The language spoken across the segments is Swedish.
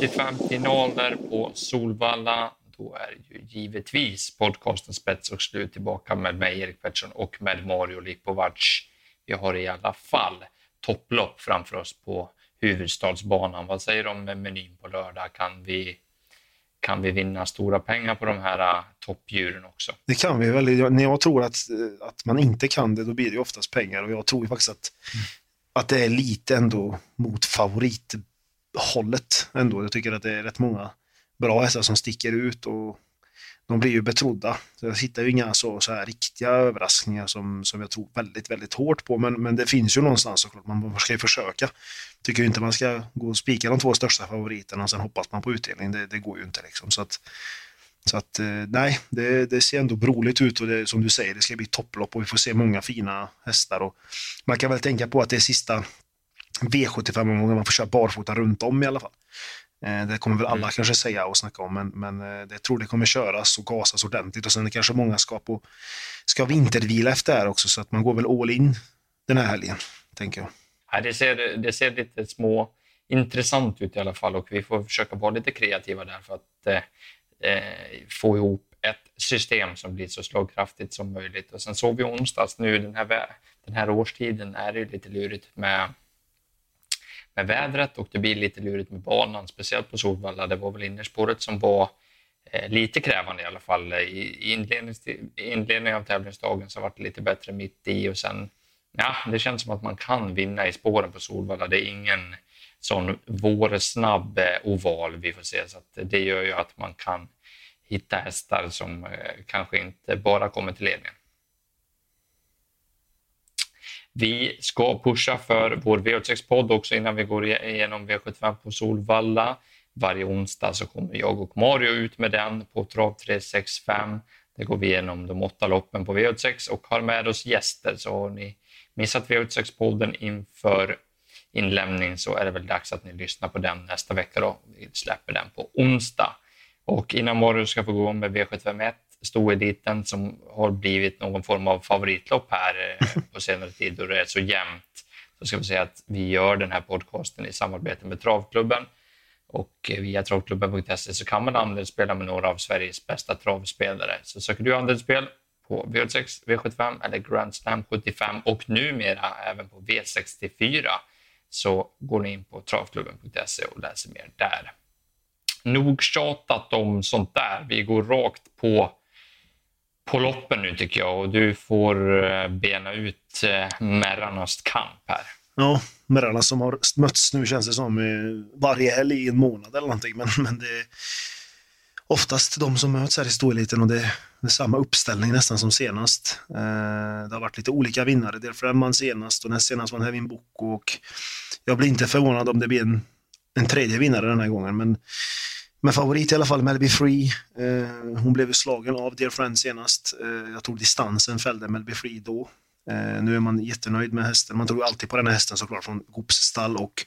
75 finaler på Solvalla. Då är ju givetvis podcasten Spets och slut tillbaka med mig, Erik Pettersson, och med Mario Lipovac. Vi har i alla fall topplopp framför oss på huvudstadsbanan. Vad säger du om menyn på lördag? Kan vi, kan vi vinna stora pengar på de här äh, toppdjuren också? Det kan vi väl. När jag tror att, att man inte kan det, då blir det oftast pengar och jag tror faktiskt att, mm. att det är lite ändå mot hållet ändå. Jag tycker att det är rätt många bra hästar som sticker ut och de blir ju betrodda. Så jag hittar ju inga så, så här riktiga överraskningar som, som jag tror väldigt, väldigt hårt på. Men, men det finns ju någonstans såklart, man ska ju försöka. Tycker ju inte man ska gå och spika de två största favoriterna och sen hoppas man på utdelning. Det, det går ju inte liksom. Så att, så att eh, nej, det, det, ser ändå roligt ut och det, som du säger, det ska bli topplopp och vi får se många fina hästar. Och man kan väl tänka på att det är sista V75-omgången man får köra barfota runt om i alla fall. Eh, det kommer väl alla mm. kanske säga och snacka om, men, men eh, jag tror det kommer köras och gasas ordentligt och sen kanske många ska, på, ska vintervila efter det här också, så att man går väl all in den här helgen, tänker jag. Ja, det, ser, det ser lite små intressant ut i alla fall och vi får försöka vara lite kreativa där för att eh, eh få ihop ett system som blir så slagkraftigt som möjligt. Och sen såg vi onsdags nu, den här, den här årstiden är det lite lurigt med med vädret och det blir lite lurigt med banan, speciellt på Solvalla. Det var väl innerspåret som var eh, lite krävande i alla fall. I inledningen av tävlingsdagen så var det lite bättre mitt i och sen, ja, det känns som att man kan vinna i spåren på Solvalla. Det är ingen sån vårsnabb eh, oval vi får se, så det gör ju att man kan hitta hästar som eh, kanske inte bara kommer till ledningen. Vi ska pusha för vår V86-podd också innan vi går igenom V75 på Solvalla. Varje onsdag så kommer jag och Mario ut med den på Trav 365. Där går vi igenom de åtta loppen på V86 och har med oss gäster. Så har ni missat V86-podden inför inlämning så är det väl dags att ni lyssnar på den nästa vecka. Då. Vi släpper den på onsdag. Och innan Mario ska få gå med V751 stoeliten som har blivit någon form av favoritlopp här eh, på senare tid och det är så jämnt. Så ska vi säga att vi gör den här podcasten i samarbete med Travklubben och via travklubben.se så kan man andelsspela med några av Sveriges bästa travspelare. Så söker du andelsspel på V86, V75 eller Grand Slam 75 och numera även på V64 så går ni in på travklubben.se och läser mer där. Nog tjatat om sånt där. Vi går rakt på på loppen nu tycker jag och du får eh, bena ut eh, Merranas märrarnas kamp här. Ja, märrarna som har mötts nu känns det som varje helg i en månad eller någonting. Men, men det är oftast de som möts här i storeliten och det är, det är samma uppställning nästan som senast. Eh, det har varit lite olika vinnare. Delfremman senast och näst senast var Hevin Boko och jag blir inte förvånad om det blir en, en tredje vinnare den här gången. Men men favorit i alla fall, Melby Free. Eh, hon blev slagen av Dear Friend senast. Eh, jag tror distansen fällde Melby Free då. Eh, nu är man jättenöjd med hästen. Man tror alltid på den här hästen såklart från Goops stall och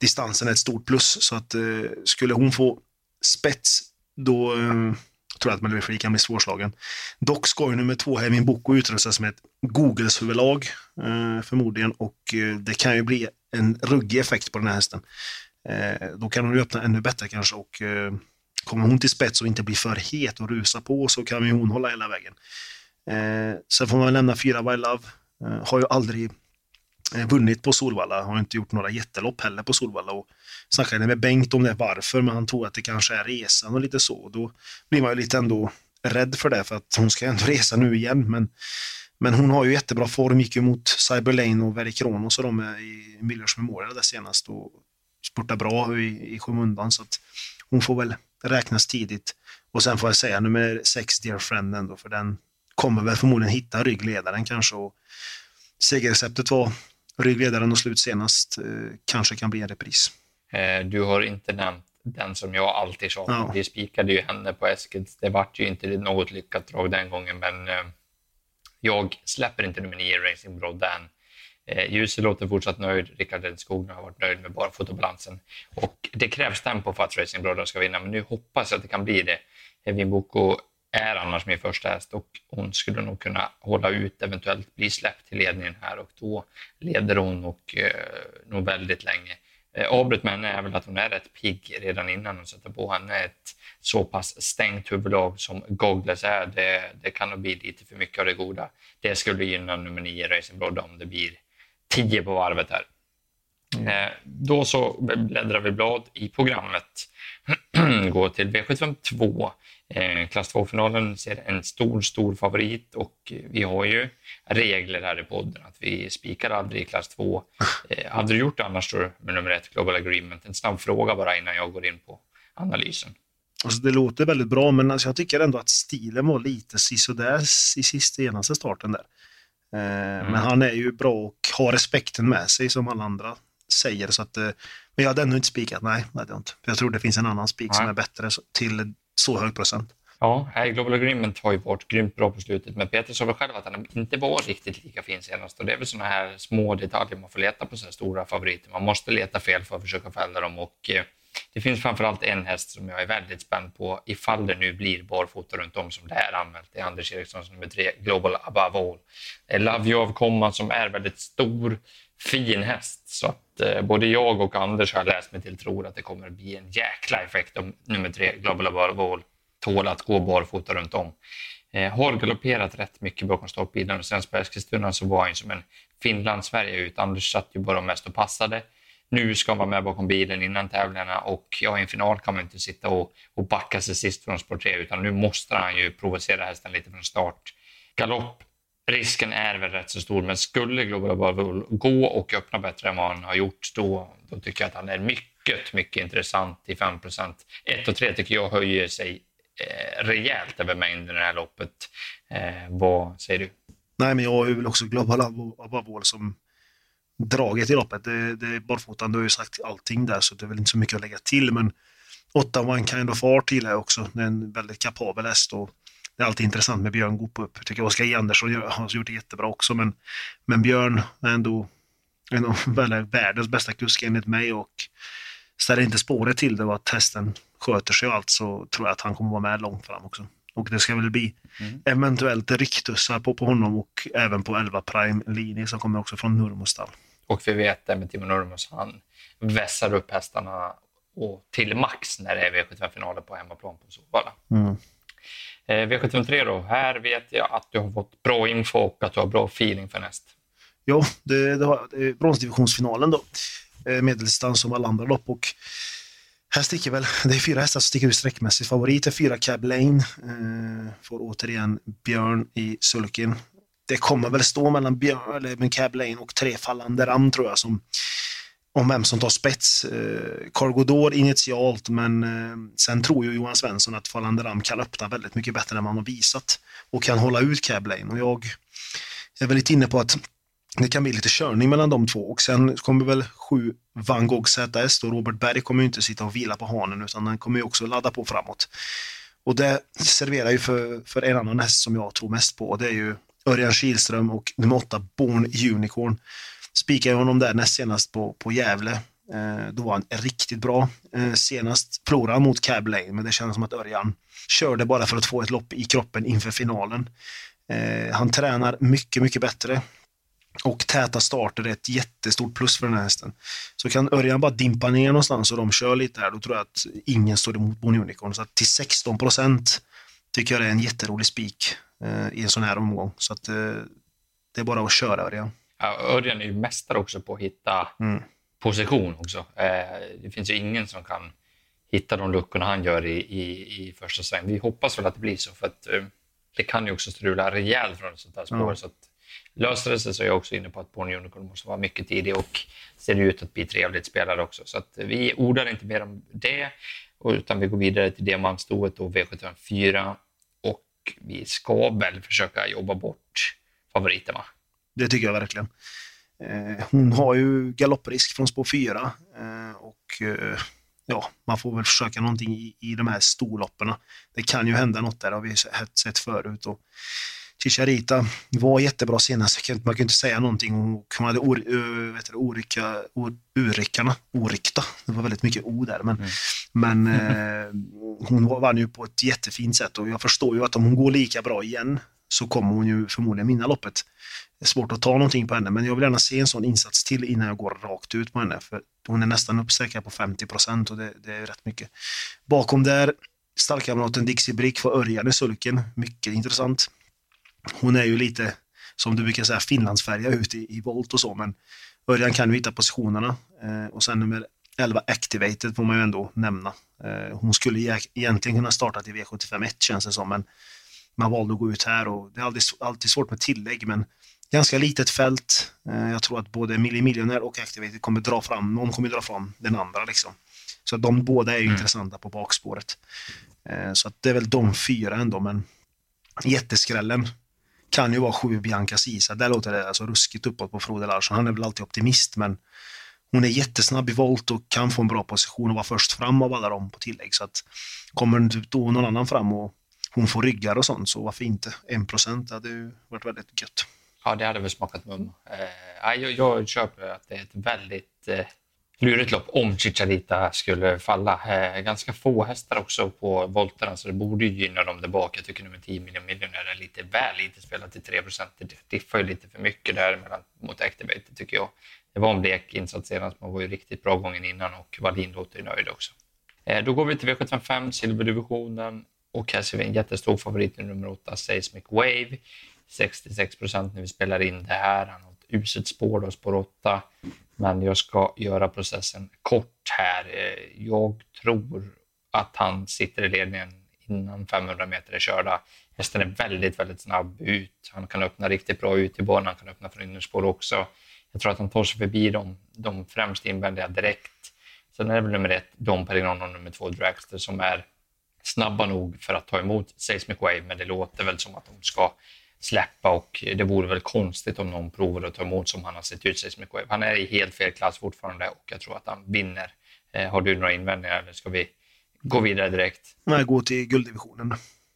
distansen är ett stort plus. Så att eh, skulle hon få spets, då eh, tror jag att Melby Free kan bli svårslagen. Dock ska ju nummer två, Hevin Boko, utrustas med ett Googles huvudlag eh, förmodligen och eh, det kan ju bli en ruggig effekt på den här hästen. Eh, då kan hon ju öppna ännu bättre kanske och eh, kommer hon till spets och inte blir för het och rusa på så kan ju hon hålla hela vägen. Eh, sen får man lämna fyra by Love. har ju aldrig vunnit på Solvalla, har inte gjort några jättelopp heller på Solvalla. Och snackade med Bengt om det, varför, men han tror att det kanske är resan och lite så. Då blir man ju lite ändå rädd för det, för att hon ska ändå resa nu igen. Men, men hon har ju jättebra form, gick ju mot Cyberlane och Verikronos och de i Millers Memorial där senast. Och spurtar bra i, i skymundan så att hon får väl räknas tidigt. Och sen får jag säga nummer sex, Dear Friend ändå, för den kommer väl förmodligen hitta ryggledaren kanske. Och segerreceptet var ryggledaren och slut senast. Eh, kanske kan bli en repris. Eh, du har inte nämnt den som jag alltid sa. Ja. Vi spikade ju henne på Eskils. Det vart ju inte något lyckat drag den gången, men eh, jag släpper inte nummer nio, Racing Broad Dan. Eh, Ljuse låter fortsatt nöjd. Rickard Edskog har varit nöjd med bara fotobalansen. Och det krävs tempo för att Racing Brothers ska vinna, men nu hoppas jag att det kan bli det. Evin Boko är annars min första häst och hon skulle nog kunna hålla ut, eventuellt bli släppt till ledningen här och då leder hon och eh, nog väldigt länge. eh, avbryt med henne är väl att hon är rätt pigg redan innan hon sätter på henne ett så pass stängt huvudlag som Goggles är. Det, det kan nog bli lite för mycket av det goda. Det skulle gynna nummer nio Racing Broad om det blir tio på varvet här. Mm. Eh, då så bläddrar vi blad i programmet. Går till V752. Eh, klass 2-finalen ser en stor, stor favorit och vi har ju regler här i podden att vi spikar aldrig i klass 2. Eh, hade du gjort det annars då med nummer ett, Global Agreement? En snabb fråga bara innan jag går in på analysen. Alltså det låter väldigt bra, men alltså jag tycker ändå att stilen var lite sisådär i sista senaste starten där. Eh, mm. Men han är ju bra och har respekten med sig som alla andra säger. Så att, eh, men jag hade ännu inte spikat, nej, det hade jag inte. Jag tror det finns en annan spik som är bättre till så hög procent. Ja, Global Agreement har ju varit grymt bra på slutet, men Peter sa väl själv att han inte var riktigt lika fin senast. Och det är väl sådana här små detaljer man får leta på så här stora favoriter. Man måste leta fel för att försöka fälla dem och eh, det finns framförallt en häst som jag är väldigt spänd på ifall det nu blir barfota runt om som det är anmält. Det är Anders Erikssons nummer tre, Global Above All. Love You Avkomma alltså, som är väldigt stor, fin häst. Så att eh, både jag och Anders har läst mig till tror att det kommer bli en jäkla effekt om nummer tre, Global Above All, tål att gå barfota runt om. Eh, har galopperat rätt mycket bakom startbilen och sen på Eskilstuna så var han som en Finland-Sverige ut. Anders satt ju bara mest och passade nu ska han vara med bakom bilen innan tävlingarna och ja, i en final kan man inte sitta och, och backa sig sist från sport 3 utan nu måste han ju provocera hästen lite från start. Galopp, risken är väl rätt så stor, men skulle Global Bubble gå och öppna bättre än vad han har gjort, då, då tycker jag att han är mycket, mycket intressant i 5% 1 och 3 tycker jag höjer sig eh, rejält över mängden i det här loppet. Eh, vad säger du? Nej, men jag är väl också Global Bubble som draget i loppet. Det, det är barfotan, du har ju sagt allting där så det är väl inte så mycket att lägga till. Men 8 One Kind of Art gillar jag också. Det är en väldigt kapabel häst och det är alltid intressant med Björn Goop upp. Jag tycker Oskar E. Andersson har gjort det jättebra också men, men Björn är ändå, ändå världens bästa kusk enligt mig och ställer inte spåret till det och att hästen sköter sig och allt så tror jag att han kommer vara med långt fram också. Och det ska väl bli mm. eventuellt ryktussar på, på honom och även på 11 Prime-linje som kommer också från Nurmostall. Och vi vet det med Timo Nurmos, han vässar upp hästarna och till max när det är V75-finaler på hemmaplan på Solvalla. Mm. Eh, V73 då, här vet jag att du har fått bra info och att du har bra feeling för näst. Ja, det, det, har, det är bronsdivisionsfinalen då. Eh, medeldistans som alla andra lopp och här sticker väl, det är fyra hästar som sticker ut sträckmässigt. Favorit är fyra Cab Lane. Eh, får återigen Björn i sulken det kommer väl stå mellan Björn, eller med Cab Lane och tre fallande ram tror jag som om vem som tar spets. Eh, Cargodor initialt, men eh, sen tror ju Johan Svensson att Fallande Ram kan öppna väldigt mycket bättre än man har visat och kan hålla ut Cab Lane. Och jag är väl lite inne på att det kan bli lite körning mellan de två och sen kommer väl sju Van Gogh ZS och Robert Berg kommer ju inte sitta och vila på hanen utan han kommer ju också ladda på framåt. Och det serverar ju för, för en annan häst som jag tror mest på och det är ju Örjan Kihlström och nummer åtta Born Unicorn. Spikade honom där näst senast på, på Gävle. Eh, då var han riktigt bra. Eh, senast förlorade han mot Cab Lane, men det kändes som att Örjan körde bara för att få ett lopp i kroppen inför finalen. Eh, han tränar mycket, mycket bättre. Och täta starter är ett jättestort plus för den här hästen. Så kan Örjan bara dimpa ner någonstans och de kör lite här, då tror jag att ingen står emot Born Unicorn. Så till 16 procent tycker jag det är en jätterolig spik i en sån här omgång. Så att, eh, det är bara att köra Örjan. Ja, Örjan är ju mästare också på att hitta mm. position också. Eh, det finns ju ingen som kan hitta de luckorna han gör i, i, i första sväng. Vi hoppas väl att det blir så för att eh, det kan ju också strula rejält från ett sånt här spår. Mm. Så att, löser det sig så är jag också inne på att Born Unicorn måste vara mycket tidig och ser ut att bli trevligt spelare också. Så att vi ordar inte mer om det utan vi går vidare till diamantstoet och V754 vi ska väl försöka jobba bort favoriten va? Det tycker jag verkligen. Eh, hon har ju galopprisk från spår 4 eh, och eh, ja, man får väl försöka någonting i, i de här storloppen. Det kan ju hända något där, har vi sett förut. Och Chicharita var jättebra senast, man kan inte säga någonting. Hon hade or, vet du, orika, or, urickarna, orikta, det var väldigt mycket o där. Men, mm. men uh, hon vann ju på ett jättefint sätt och jag förstår ju att om hon går lika bra igen så kommer hon ju förmodligen vinna loppet. Det är svårt att ta någonting på henne, men jag vill gärna se en sån insats till innan jag går rakt ut på henne. För hon är nästan uppsäkrad på 50 procent och det, det, är rätt mycket. Bakom där, stallkamraten Dixie Brick får Örjan i sulken. Mycket intressant. Hon är ju lite, som du brukar säga, finlandsfärgad ut i, i volt och så, men Örjan kan ju hitta positionerna. Eh, och sen nummer 11 Activated får man ju ändå nämna. Eh, hon skulle egentligen kunna starta till V75 känns det som, men man valde att gå ut här och det är alltid, alltid svårt med tillägg, men ganska litet fält. Eh, jag tror att både Milli Millionaire och Activated kommer dra fram, någon kommer dra fram den andra liksom. Så de båda är mm. intressanta på bakspåret. Eh, så att det är väl de fyra ändå, men jätteskrällen kan ju vara sju Bianca Sisa. Där låter det alltså ruskigt uppåt på Frode Larsson. Han är väl alltid optimist, men hon är jättesnabb i volt och kan få en bra position och vara först fram av alla dem på tillägg. Så att kommer då någon annan fram och hon får ryggar och sånt, så varför inte? En procent hade ju varit väldigt gött. Ja, det hade väl smakat mum. Eh, jag, jag köper att det är ett väldigt eh, lurigt lopp om Chicharita skulle falla. Eh, ganska få hästar också på volterna, så det borde ju gynna dem där bak. Jag tycker nummer 10 Millionaire, är lite väl lite spelat till 3 Det diffar ju lite för mycket där mellan, mot Activate, tycker jag. Det var en blek insats senast, man var ju riktigt bra gången innan och Wallin låter ju nöjd också. Eh, då går vi till V75 silverdivisionen och här ser vi en jättestor favorit i nummer 8, Seismic Wave. 66 procent när vi spelar in det här. Han har ett uselt spår då, spår 8. Men jag ska göra processen kort här. Jag tror att han sitter i ledningen innan 500 meter är körda. Hästen är väldigt, väldigt snabb ut. Han kan öppna riktigt bra ut i banan, han kan öppna från innerspår också. Jag tror att han tar sig förbi de, de främst invändiga direkt. Sen är det väl nummer ett, Don Perignon och nummer två, Dragster, som är snabba nog för att ta emot Seismic Wave, men det låter väl som att de ska släppa och det vore väl konstigt om någon provar att ta emot som han har sett ut Seismic Wave. Han är i helt fel klass fortfarande och jag tror att han vinner. Eh, har du några invändningar eller ska vi gå vidare direkt? Nej, gå till gulddivisionen.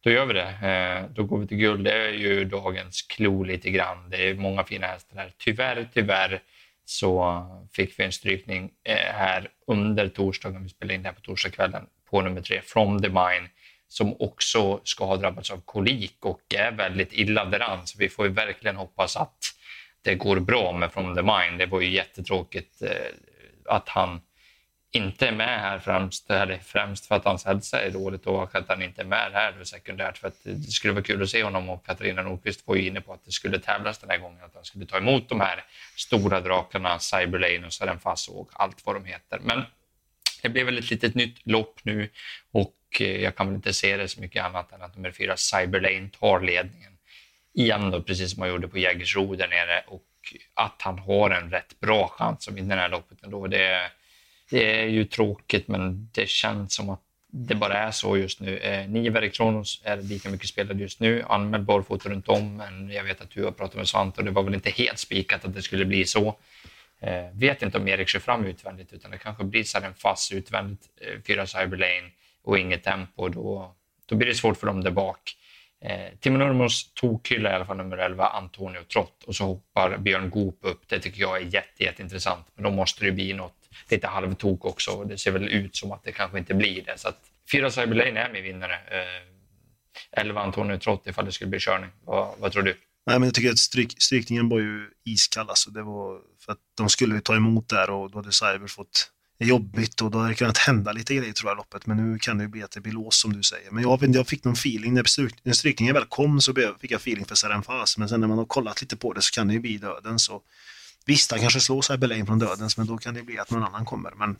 Då gör vi det. Eh, då går vi till guld. Det är ju dagens klo lite grann. Det är många fina hästar här. Tyvärr, tyvärr så fick vi en strykning eh, här under torsdagen. Vi spelade in det här på torsdagskvällen på nummer tre, From the Mine, som också ska ha drabbats av kolik och är väldigt illa däran. Så vi får ju verkligen hoppas att det går bra med From the Mind. Det var ju jättetråkigt eh, att han inte är med här främst, eller främst för att hans hälsa är dåligt och att han inte är med här då sekundärt för att det skulle vara kul att se honom och Katarina Nordqvist var ju inne på att det skulle tävlas den här gången, att han skulle ta emot de här stora drakarna, Cyberlane och Sarenfaso och allt vad de heter. Men det blev väl ett litet nytt lopp nu och eh, jag kan väl inte se det så mycket annat än att nummer fyra Cyberlane tar ledningen igen då, precis som han gjorde på Jägersro där nere och att han har en rätt bra chans att vinna det här loppet ändå. Det, det är ju tråkigt, men det känns som att det bara är så just nu. Eh, nio Kronos är lika mycket spelad just nu, anmäld barfota runt om, men jag vet att du har pratat med Svante och det var väl inte helt spikat att det skulle bli så. Eh, vet inte om Erik kör fram utvändigt, utan det kanske blir så en fast utvändigt, eh, fyra cyberlane och inget tempo. Då, då blir det svårt för dem där bak. Eh, Timo Nurmos tokhylla i alla fall nummer 11, Antonio Trott, och så hoppar Björn Goop upp. Det tycker jag är jätte, jätteintressant, men då måste det bli något lite halvtok också. Det ser väl ut som att det kanske inte blir det. Så att fyra Cyberlane är min vinnare. Eh, 11 Antonio Trott ifall det skulle bli körning. Vad, vad tror du? Nej, men jag tycker att stryk, strykningen var ju iskall. Alltså. Det var för att de skulle ta emot där och då hade Cyber fått jobbigt och då hade det kunnat hända lite grejer tror jag loppet. Men nu kan det ju bli att det blir lås som du säger. Men jag, jag fick någon feeling, när, stryk, när strykningen väl kom så fick jag feeling för Serenfas. Men sen när man har kollat lite på det så kan det ju bli döden. Så Visst, han kanske slår Cyberlane från dödens, men då kan det bli att någon annan kommer. Men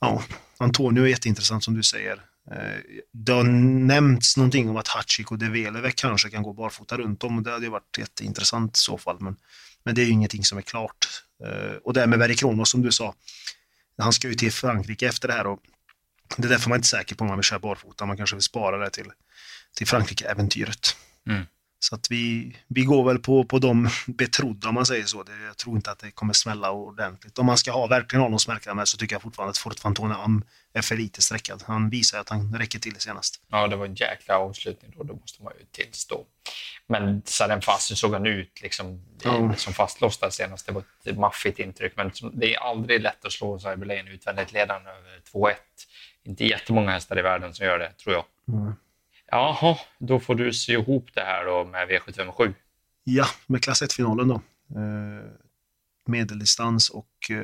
ja, Antonio är jätteintressant som du säger. Eh, det har nämnts någonting om att Hachik och Develevek kanske kan gå barfota runt om och det hade ju varit jätteintressant i så fall. Men, men det är ju ingenting som är klart. Eh, och det här med Verikronos som du sa, han ska ju till Frankrike efter det här och det är därför man är inte säker på om man vill köra barfota. Man kanske vill spara det till, till Frankrike-äventyret. Mm. Så att vi, vi går väl på, på de betrodda om man säger så. Det, jag tror inte att det kommer smälla ordentligt. Om man ska ha verkligen ha någon med så tycker jag fortfarande att Fort Fantone Am är för lite sträckad. Han visar att han räcker till senast. Ja, det var en jäkla avslutning då, det måste man ju tillstå. Men Saren Fassi såg han ut liksom, ja. som fastlåst där senast. Det var ett maffigt intryck, men det är aldrig lätt att slå Cyberlane utvändigt ledande över 2-1. Inte jättemånga hästar i världen som gör det, tror jag. Mm. Jaha, då får du sy ihop det här då med V757. Ja, med klass 1-finalen då. Eh, medeldistans och eh,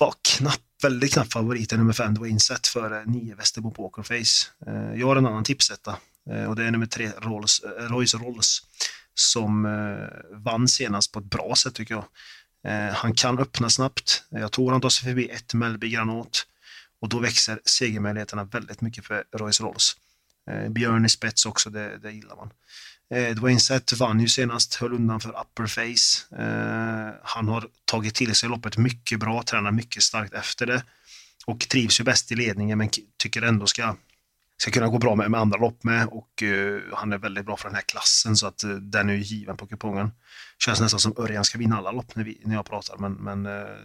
var knapp, väldigt knapp favorit nummer 5, det var insett för 9 Västerbo Pokerface. Eh, jag har en annan tipsetta eh, och det är nummer 3 Rolls, eh, Royce Rolls som eh, vann senast på ett bra sätt tycker jag. Eh, han kan öppna snabbt. Jag tror han tar sig förbi ett Mellby Granat och då växer segermöjligheterna väldigt mycket för Royce Rolls. Eh, Björn i spets också, det, det gillar man. Eh, Dwayne Sett vann ju senast, höll undan för upper face. Eh, han har tagit till sig loppet mycket bra, tränar mycket starkt efter det och trivs ju bäst i ledningen men tycker ändå ska, ska kunna gå bra med, med andra lopp med och eh, han är väldigt bra för den här klassen så att eh, den är ju given på kupongen. Känns nästan som Örjan ska vinna alla lopp när, vi, när jag pratar men, men eh,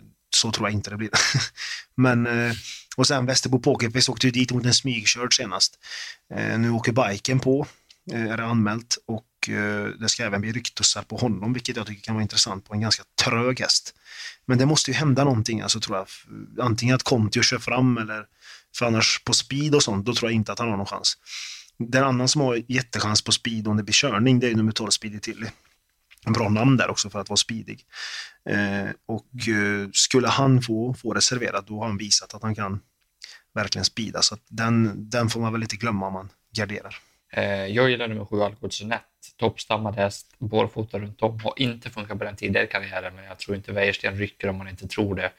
så tror jag inte det blir. men, eh, och sen Västerbo Pokerface åkte ju dit mot en smygkörd senast. Eh, nu åker biken på eh, är det anmält och det ska även bli ryktussar på honom, vilket jag tycker kan vara intressant på en ganska trög häst. Men det måste ju hända någonting, alltså tror jag. Antingen att Kontio kör fram eller för annars på speed och sånt, då tror jag inte att han har någon chans. Den annan som har jättechans på speed om det blir körning, det är nummer 12 Speedy Tilly. En bra namn där också för att vara speedig. Eh, och eh, skulle han få, få serverat då har han visat att han kan verkligen speeda. Så den, den får man väl inte glömma om man garderar. Eh, jag gillar nummer sju Algotsonett. Toppstammad häst, barfota runt om. Har inte funkat på den tidigare karriären, men jag tror inte Wäjersten rycker om man inte tror det.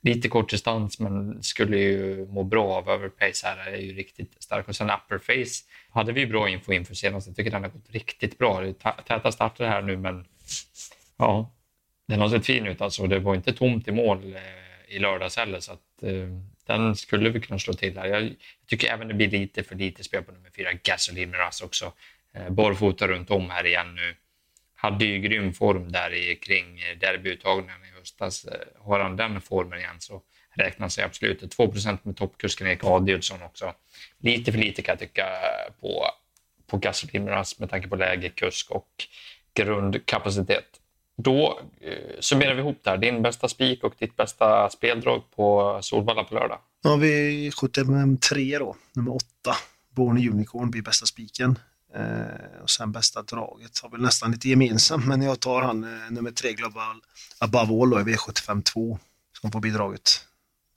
Lite kort distans, men skulle ju må bra av överpace här. är ju riktigt stark. Och sen upperface hade vi bra info inför senast. Jag tycker den har gått riktigt bra. Det är täta starter här nu, men ja, den har sett fin ut. Alltså, det var inte tomt i mål eh, i lördags heller, så att, eh, den skulle vi kunna slå till här. Jag, jag tycker även det blir lite för lite spel på nummer fyra, Gasoline Miraz också. Eh, barfota runt om här igen nu. Hade ju grym form där i, kring eh, derbyuttagningen höstas. Eh, har han den formen igen så räknas sig absolut. 2% med toppkusken Erik Adielsson också. Lite för lite kan jag tycka på, på Gasoline med tanke på läge, kusk och grundkapacitet. Då eh, summerar vi ihop det här. Din bästa spik och ditt bästa speldrag på Solvalla på lördag. Ja, vi skjuter 3 då, nummer 8. Born Unicorn blir bästa spiken. Eh, och sen bästa draget har väl nästan lite gemensamt, men jag tar han eh, nummer 3 Global Above All i V75 2 som får bidraget.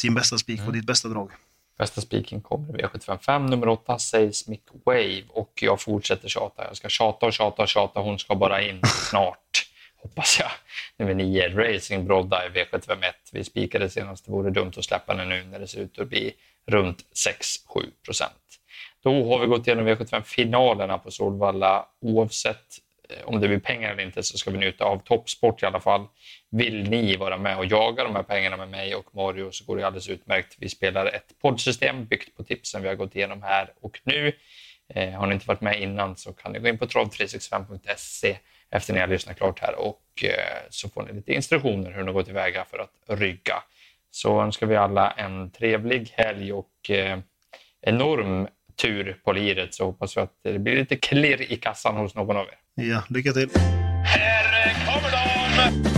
Din bästa spik mm. och ditt bästa drag. Bästa spiken kommer i V755, nummer 8 Seismic Wave och jag fortsätter tjata. Jag ska tjata och tjata och tjata. Hon ska bara in snart hoppas jag. Nummer 9, Racing Brodda i V751. Vi spikade senast, det vore dumt att släppa den nu när det ser ut att bli runt 6-7 procent. Då har vi gått igenom V75-finalerna på Solvalla. Oavsett eh, om det blir pengar eller inte så ska vi njuta av toppsport i alla fall. Vill ni vara med och jaga de här pengarna med mig och Mario så går det alldeles utmärkt. Vi spelar ett poddsystem byggt på tipsen vi har gått igenom här och nu. Eh, har ni inte varit med innan så kan ni gå in på trav365.se efter ni har lyssnat klart här och eh, så får ni lite instruktioner hur ni går tillväga för att rygga. Så önskar vi alla en trevlig helg och eh, enorm tur på liret så hoppas vi att det blir lite klirr i kassan hos någon av er. Ja, lycka till! Här kommer de!